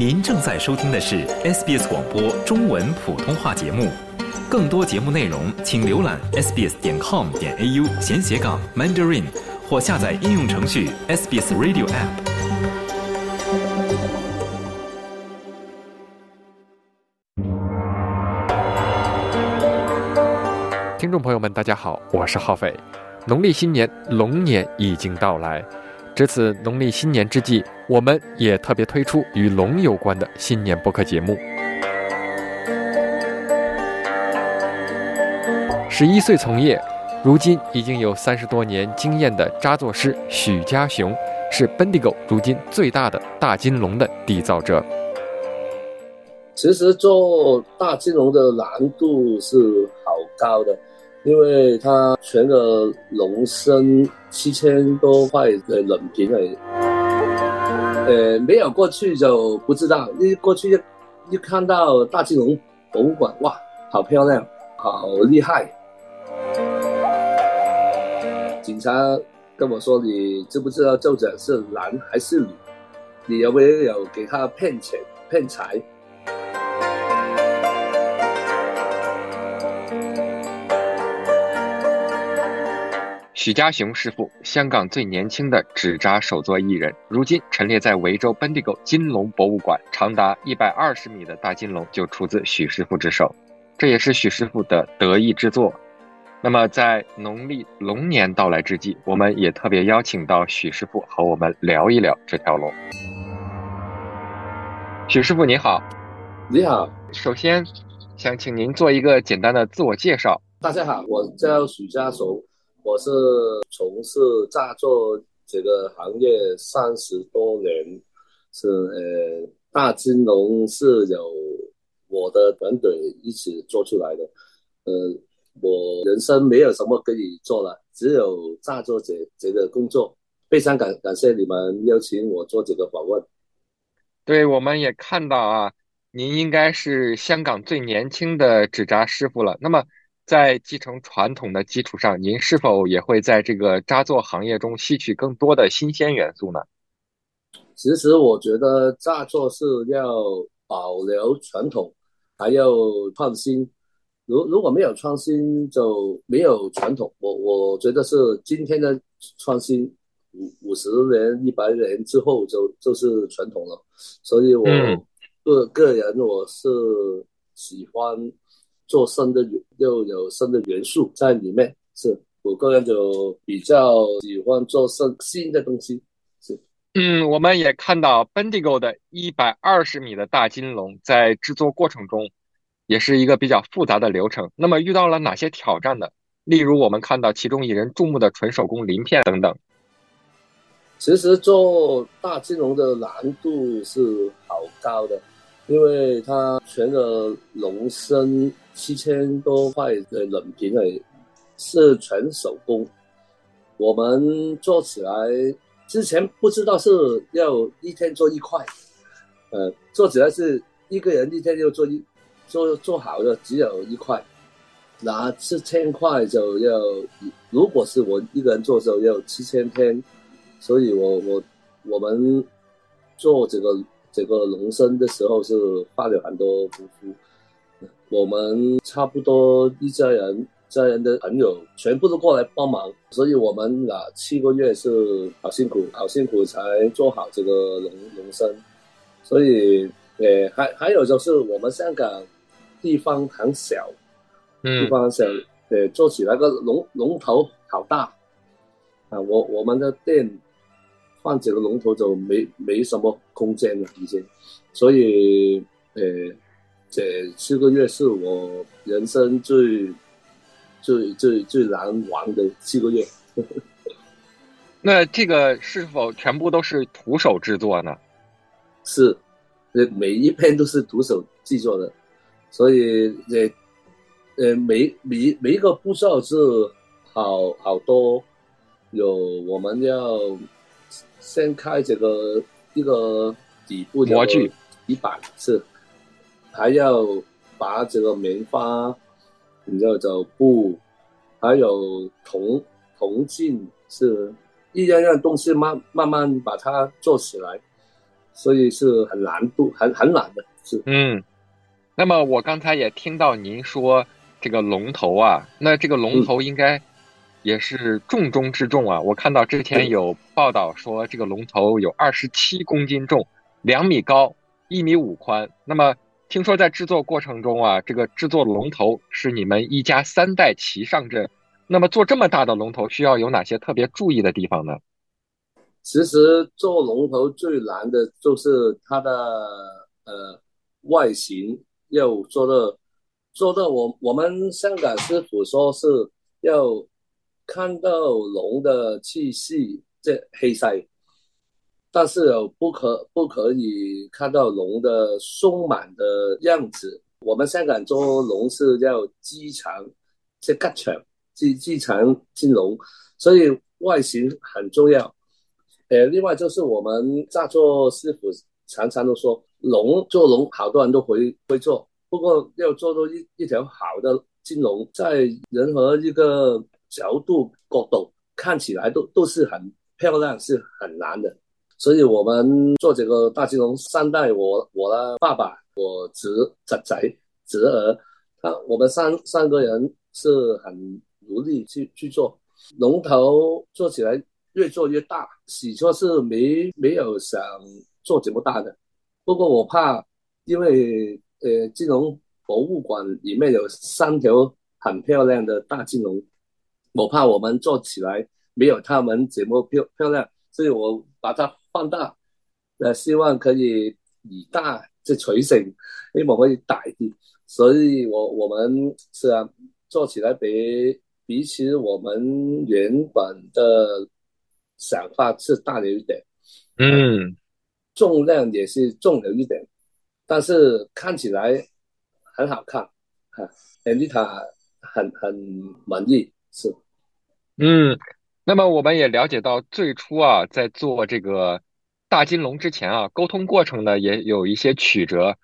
您正在收听的是 SBS 广播中文普通话节目，更多节目内容请浏览 sbs 点 com 点 au 闲斜杠 mandarin 或下载应用程序 SBS Radio App。听众朋友们，大家好，我是浩斐。农历新年龙年已经到来，值此农历新年之际，我们也特别推出与龙有关的新年播客节目。十一岁从业，如今已经有三十多年经验的扎作师许家雄，是 Bendigo 如今最大的大金龙的缔造者。其实做大金龙的难度是好高的。因为它全个龙身七千多块的冷瓶而已，呃，没有过去就不知道。一过去一一看到大金龙博物馆，哇，好漂亮，好厉害！警察跟我说：“你知不知道作者是男还是女？你有没有给他骗钱骗财？”许家雄师傅，香港最年轻的纸扎手作艺人，如今陈列在维州 Bendigo 金龙博物馆，长达一百二十米的大金龙就出自许师傅之手，这也是许师傅的得意之作。那么，在农历龙年到来之际，我们也特别邀请到许师傅和我们聊一聊这条龙。许师傅你好，你好。首先，想请您做一个简单的自我介绍。大家好，我叫许家雄。我是从事炸作这个行业三十多年，是呃大金龙是有我的团队一起做出来的，呃，我人生没有什么可以做了，只有炸作这这个工作，非常感感谢你们邀请我做这个访问。对，我们也看到啊，您应该是香港最年轻的纸扎师傅了，那么。在继承传统的基础上，您是否也会在这个扎作行业中吸取更多的新鲜元素呢？其实我觉得扎作是要保留传统，还要创新。如如果没有创新，就没有传统。我我觉得是今天的创新，五五十年、一百年之后就就是传统了。所以我个个人我是喜欢。做生的又有生的元素在里面，是我个人就比较喜欢做生新的东西。是，嗯，我们也看到 Bendigo 的一百二十米的大金龙在制作过程中，也是一个比较复杂的流程。那么遇到了哪些挑战呢？例如我们看到其中引人注目的纯手工鳞片等等。其实做大金龙的难度是好高的，因为它全个龙身。七千多块的冷瓶诶，是全手工。我们做起来之前不知道是要一天做一块，呃，做起来是一个人一天就做一做做好的只有一块，拿四千块就要，如果是我一个人做时候要七千天，所以我我我们做这个这个龙生的时候是花了很多功夫。我们差不多一家人，家人的朋友全部都过来帮忙，所以我们啊七个月是好辛苦，好辛苦才做好这个龙龙身。所以，呃，还还有就是我们香港地方很小，地方小，呃，做起来个龙龙头好大啊！我我们的店放几个龙头就没没什么空间了，已经，所以，呃。这七个月是我人生最最最最难玩的七个月。那这个是否全部都是徒手制作呢？是，呃，每一篇都是徒手制作的，所以呃呃每每每一个步骤是好好多，有我们要先开这个一个底部模具底板是。还要把这个棉花，然后就布，还有铜铜镜，是一样样东西慢慢慢把它做起来。所以是很难度，很很难的，是嗯。那么我刚才也听到您说这个龙头啊，那这个龙头应该也是重中之重啊。我看到之前有报道说，这个龙头有二十七公斤重，两米高，一米五宽。那么听说在制作过程中啊，这个制作龙头是你们一家三代齐上阵。那么做这么大的龙头，需要有哪些特别注意的地方呢？其实做龙头最难的就是它的呃外形。要做的，做到，我我们香港师傅说是要看到龙的气息，这气势，但是不可不可以看到龙的丰满的样子。我们香港做龙是叫鸡肠，是吉祥，鸡鸡肠金龙，所以外形很重要。呃，另外就是我们在座师傅常常都说。龙做龙，好多人都会会做，不过要做到一一条好的金龙，在任何一个角度角度看起来都都是很漂亮，是很难的。所以我们做这个大金龙三代，我我的爸爸、我侄侄仔、侄儿，他我们三三个人是很努力去去做龙头，做起来越做越大。起初是没没有想做这么大的。不过我怕，因为呃，金融博物馆里面有三条很漂亮的大金龙，我怕我们做起来没有他们这么漂漂亮，所以我把它放大，呃，希望可以以大这取胜，希望可以大一点。所以我我们是啊，做起来比比起我们原本的想法是大了一点，嗯。重量也是重了一点，但是看起来很好看，哈，Anita 很很满意，是，嗯，那么我们也了解到，最初啊，在做这个大金龙之前啊，沟通过程呢也有一些曲折，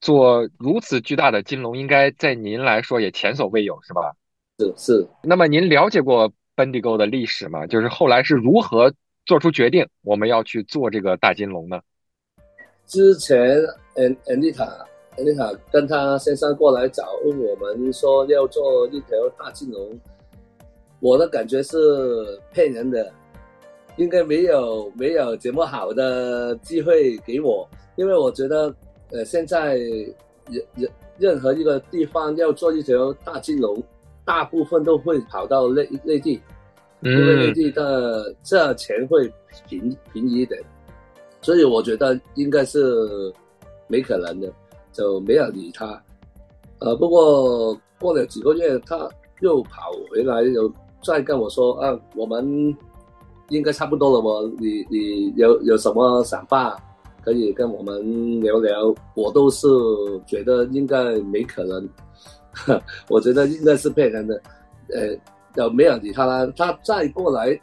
做如此巨大的金龙，应该在您来说也前所未有，是吧？是是。那么您了解过 Bendigo 的历史吗？就是后来是如何做出决定，我们要去做这个大金龙呢？之前，An Anita，Anita 跟他先生过来找问我们说要做一条大金龙，我的感觉是骗人的，应该没有没有这么好的机会给我，因为我觉得，呃，现在任任任何一个地方要做一条大金龙，大部分都会跑到内内地，因为内地的这钱会便便宜一点。所以我觉得应该是没可能的，就没有理他。呃，不过过了几个月，他又跑回来，又再跟我说：“啊，我们应该差不多了吧？你你有有什么想法可以跟我们聊聊？”我都是觉得应该没可能，我觉得应该是骗人的。呃，有没有理他啦？他再过来，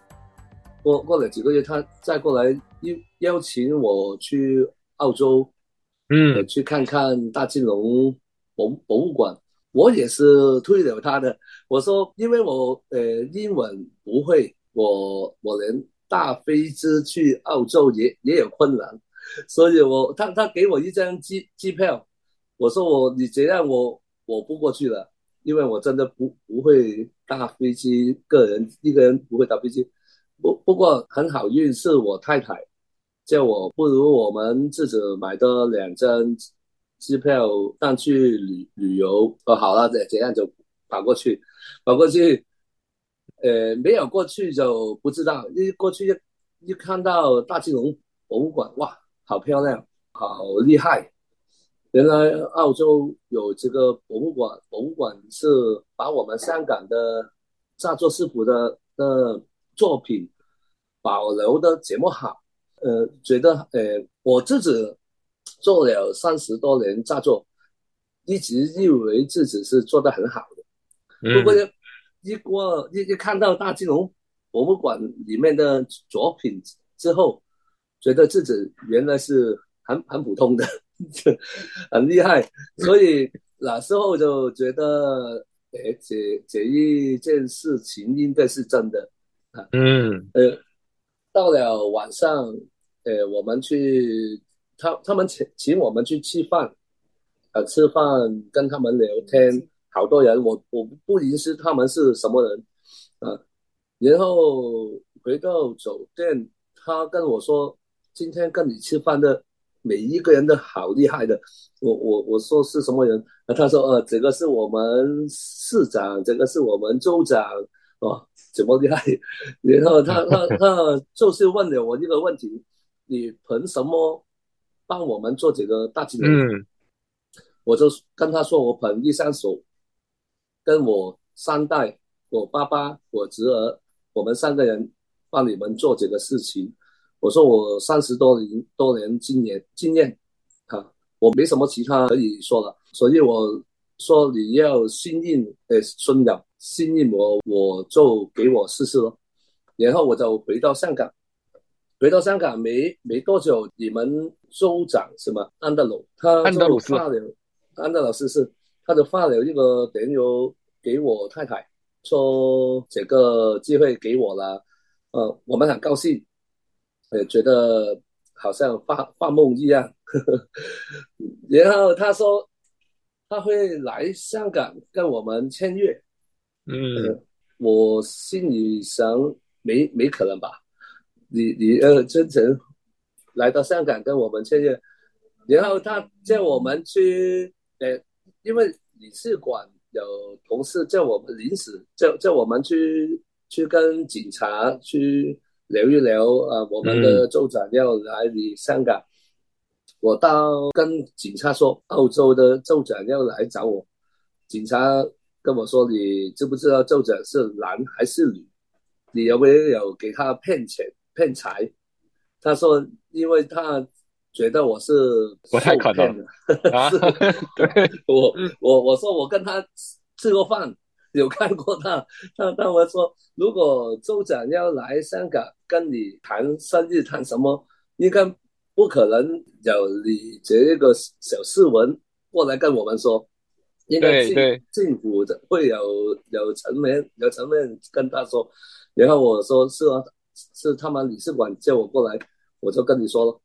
过过了几个月，他再过来。邀邀请我去澳洲，嗯，去看看大金龙博博物馆。我也是推了他的，我说因为我呃英文不会，我我连大飞机去澳洲也也有困难，所以我他他给我一张机机票，我说我你这样我我不过去了，因为我真的不不会搭飞机，个人一个人不会搭飞机。不不过很好运是我太太。叫我不如我们自己买多两张机票上去旅旅游哦，好了，这这样就跑过去，跑过去，呃，没有过去就不知道，一过去一一看到大金龙博物馆，哇，好漂亮，好厉害！原来澳洲有这个博物馆，博物馆是把我们香港的炸作师傅的的作品保留的这么好。呃，觉得呃，我自己做了三十多年炸作，一直认为自己是做的很好的。不过一过一一看到大金龙博物馆里面的作品之后，觉得自己原来是很 很普通的，很厉害。所以那时候就觉得，哎，这这一件事情应该是真的啊。嗯，呃。到了晚上，呃，我们去他他们请请我们去吃饭，呃，吃饭跟他们聊天，好多人，我我不认识他们是什么人，啊，然后回到酒店，他跟我说，今天跟你吃饭的每一个人都好厉害的，我我我说是什么人？啊，他说，呃，这个是我们市长，这个是我们州长，哦，怎么厉害？然后他他他就是问了我一个问题，你凭什么帮我们做这个大金融？嗯我就跟他说，我捧一双手，跟我三代，我爸爸，我侄儿，我们三个人帮你们做这个事情。我说我三十多年多年经验经验，啊，我没什么其他可以说了，所以我说你要信任，呃，孙了，信任我，我就给我试试咯。然后我就回到香港，回到香港没没多久，你们州长什么安德鲁，他就安德鲁斯发了，安德鲁斯是，他就发了一个电邮给我太太，说这个机会给我了，呃，我们很高兴，也，觉得好像发发梦一样，呵 呵然后他说他会来香港跟我们签约，嗯。我心里想没没可能吧？你你呃真诚来到香港跟我们签约，然后他叫我们去呃，因为领事馆有同事叫我们临时叫叫我们去去跟警察去聊一聊啊、我们的州长要来你香港。我到跟警察说，澳洲的州长要来找我，警察跟我说：“你知不知道州长是男还是女？你有没有给他骗钱骗财？”他说：“因为他觉得我是不太可能的。啊 对，我我我说我跟他吃过饭，有看过他，他他们说，如果州长要来香港跟你谈生意谈什么，应该不可能有你这个小市文过来跟我们说，应该政府的会有有层面有层面跟他说，然后我说是啊，是他们理事馆叫我过来，我就跟你说了。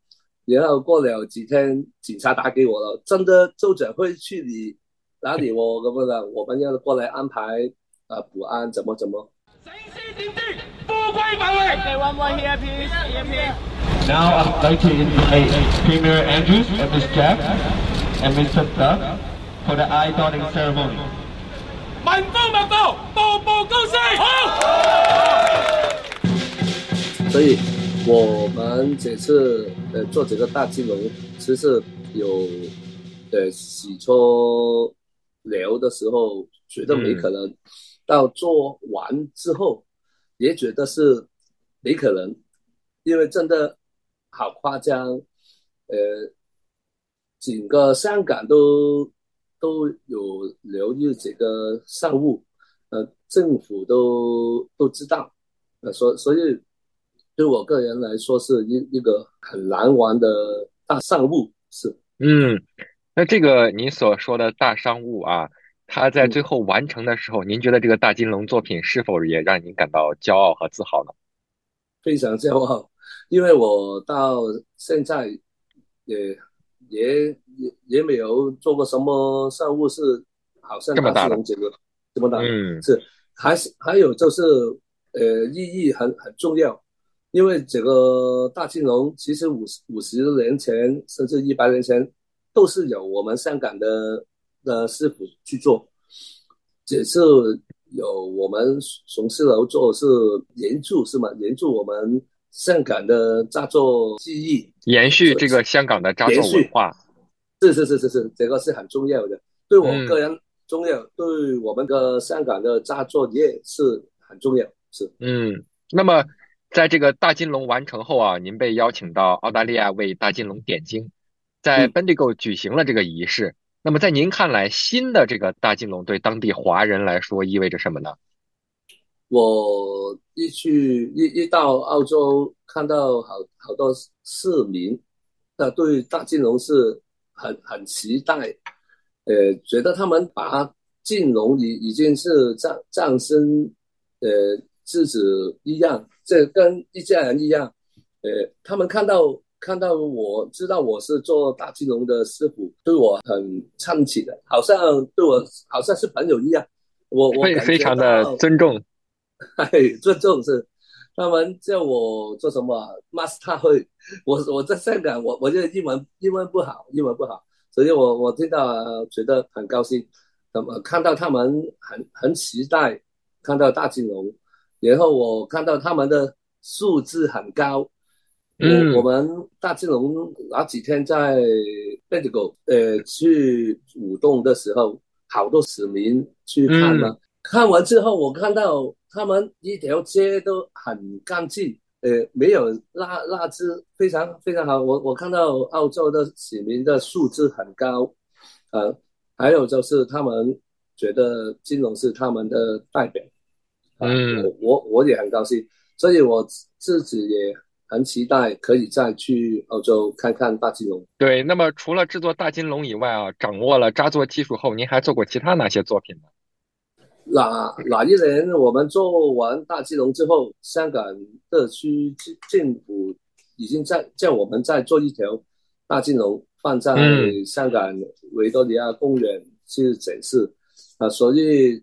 然后过了几天，警察打给我了，真的州长会去你哪里我咁样的，我们要过来安排啊、呃、补安怎么怎么。醒獅點知富貴繁榮。Okay, one more here, please. Here, please. Now I'd like to invite Premier Andrews and Ms. Jack and Mr. Duff for the eye dotting ceremony. 民風脈步，步步高升。好。所以我们这次呃做这个大金融，其实有呃起初聊的时候觉得没可能，到做完之后也觉得是没可能，因为真的好夸张，呃，整个香港都都有留意这个商务，呃，政府都都知道，呃，所所以对我个人来说是一一个很难玩的大商务，是。嗯，那这个你所说的大商务啊，它在嗯。最后完成的时候，您觉得这个大金龙作品是否也让您感到骄傲和自豪呢？非常骄傲，因为我到现在也也也也没有做过什么商务是好像这么大的大金融这个这么大，嗯。是。还是还有就是呃意义很很重要，因为这个大金融其实五十五十年前甚至一百年前都是有我们香港的的师傅去做，只是有我们从事楼做是援助是吗？援助我们香港的扎作技艺，延续这个香港的扎作文化。是是是是是，这个是很重要的，对我嗯个人重要，对我们的香港的扎作业是很重要，是。嗯，那么在这个大金龙完成后啊，您被邀请到澳大利亚为大金龙点睛，在嗯 Bendigo 举行了这个仪式。那么在您看来，新的这个大金龙对当地华人来说意味着什么呢？我一去一一到澳洲，看到好好多市民，那对大金龙是很很期待，呃，觉得他们把金龙已已经是葬葬身呃自子一样，这跟一家人一样，呃，他们看到看到我知道我是做大金融的师傅，对我很搀起的，好像对我好像是朋友一样。我我会非常的尊重，尊重是。他们叫我做什么？master 会，我我在香港，我我觉得英文英文不好，英文不好，所以我我听到觉得很高兴。那么看到他们很很期待看到大金融，然后我看到他们的素质很高。嗯，我们大金龙那几天在 b e d g o 呃去舞动的时候，好多市民去看了。看完之后，我看到。他们一条街都很干净，呃，没有垃垃圾，非常非常好。我我看到澳洲的市民的素质很高，呃，还有就是他们觉得金融是他们的代表，嗯，我我我也很高兴，所以我自己也很期待可以再去澳洲看看大金龙。对，那么除了制作大金龙以外啊，掌握了扎作技术后，您还做过其他哪些作品呢？哪哪一年我们做完大金龙之后，香港特区政府已经在叫我们再做一条大金龙放在香港维多利亚公园去展示啊，所以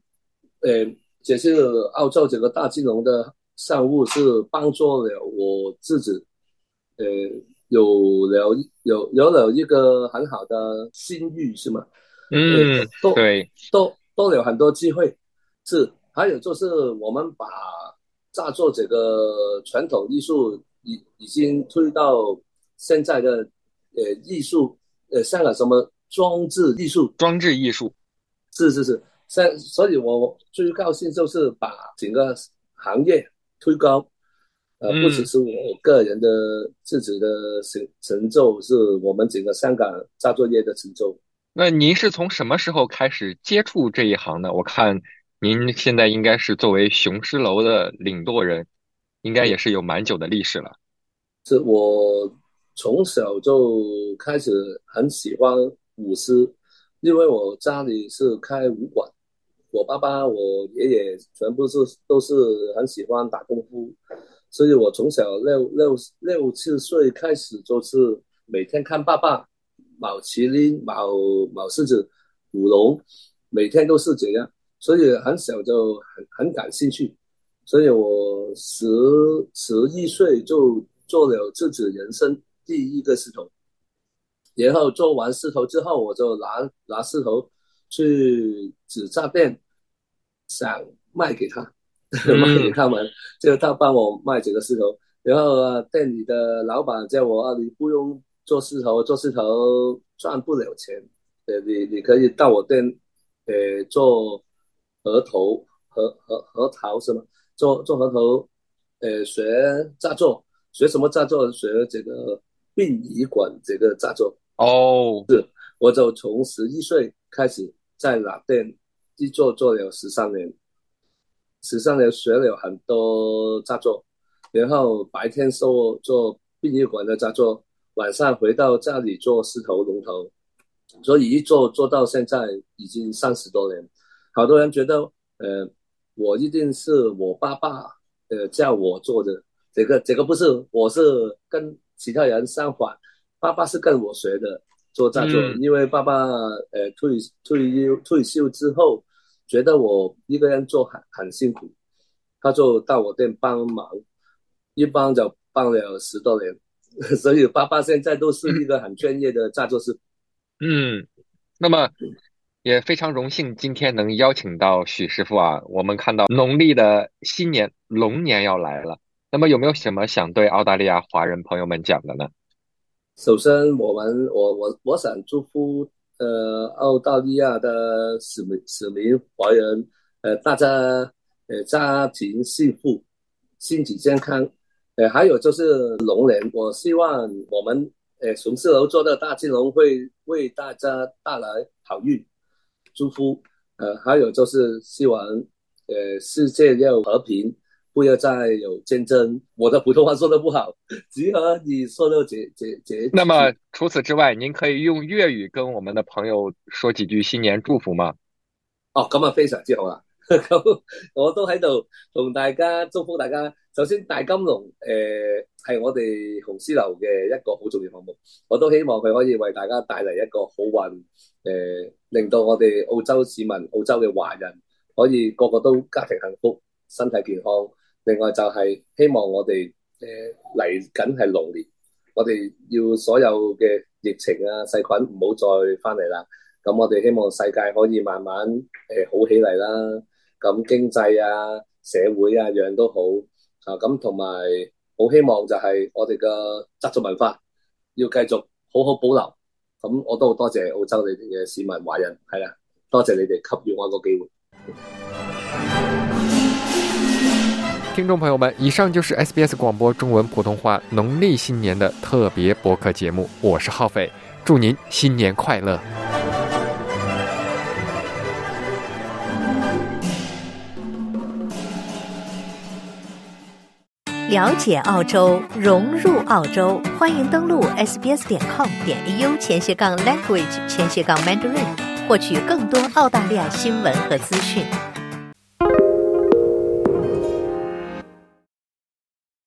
呃，这是澳洲这个大金融的项目是帮助了我自己，呃，有了有有了一个很好的信誉是吗？嗯，对，都都有很多机会。是，还有就是我们把炸作这个传统艺术已已经推到现在的呃艺术呃香港什么装置艺术，装置艺术，是是是，现所以我最高兴就是把整个行业推高，呃，不只是我个人的自己的成成就，是我们整个香港炸作业的成就。那您是从什么时候开始接触这一行呢？我看。您现在应该是作为雄狮楼的领舵人，应该也是有蛮久的历史了。是我从小就开始很喜欢舞狮，因为我家里是开武馆，我爸爸、我爷爷全部是都是很喜欢打功夫，所以我从小六六六七岁开始就是每天看爸爸卯麒麟、卯卯狮子、舞龙，每天都是这样。所以很小就很很感兴趣，所以我十十一岁就做了自己人生第一个狮头，然后做完狮头之后，我就拿拿狮头去纸扎店，想卖给他，卖给他们，就他帮我卖几个石头，然后啊店里的老板叫我啊，你不用做石头，做石头赚不了钱，呃，你你可以到我店，呃，做。核头核核核桃是吗？做做核头，呃，学炸作，学什么炸作？学这个殡仪馆这个炸作。哦，是，我就从十一岁开始在那店一做做了十三年，十三年学了很多炸作，然后白天做做殡仪馆的炸作，晚上回到家里做狮头龙头，所以一做做到现在已经三十多年。好多人觉得，呃，我一定是我爸爸，呃，叫我做的。这个这个不是，我是跟其他人相反，爸爸是跟我学的做炸作。因为爸爸，呃，退退休退休之后，觉得我一个人做很很辛苦，他就到我店帮忙，一帮就帮了十多年，所以爸爸现在都是一个很专业的炸作师。嗯，那么。也非常荣幸今天能邀请到许师傅啊！我们看到农历的新年龙年要来了，那么有没有什么想对澳大利亚华人朋友们讲的呢？首先，我们我我我想祝福呃澳大利亚的市民市民华人呃大家呃家庭幸福，身体健康，呃还有就是龙年，我希望我们呃雄狮楼做的大金龙会为大家带来好运。祝福，呃，还有就是希望，呃，世界要和平，不要再有战争。我的普通话说的不好，只和你说的这这这。那么除此之外，您可以用粤语跟我们的朋友说几句新年祝福吗？哦，咁啊 非常之好啦，咁我都喺度同大家祝福大家首先大金龍誒係、呃、我哋紅絲樓嘅一個好重要項目，我都希望佢可以為大家帶嚟一個好運，誒、呃、令到我哋澳洲市民、澳洲嘅華人可以個個都家庭幸福、身體健康。另外就係希望我哋誒嚟緊係龍年，我哋要所有嘅疫情啊細菌唔好再翻嚟啦。咁我哋希望世界可以慢慢誒、呃、好起嚟啦。咁經濟啊、社會啊樣都好。啊，咁同埋好希望就係我哋嘅習俗文化要繼續好好保留。咁我都好多謝澳洲你哋嘅市民華人，係啦，多謝你哋給予我一個機會。听众朋友们，以上就是 SBS 广播中文普通话农历新年的特别播客节目，我是浩斐，祝您新年快乐。了解澳洲，融入澳洲，欢迎登录 sbs 點 com 点 au 前斜杠 language 前斜杠 mandarin，获取更多澳大利亚新闻和资讯。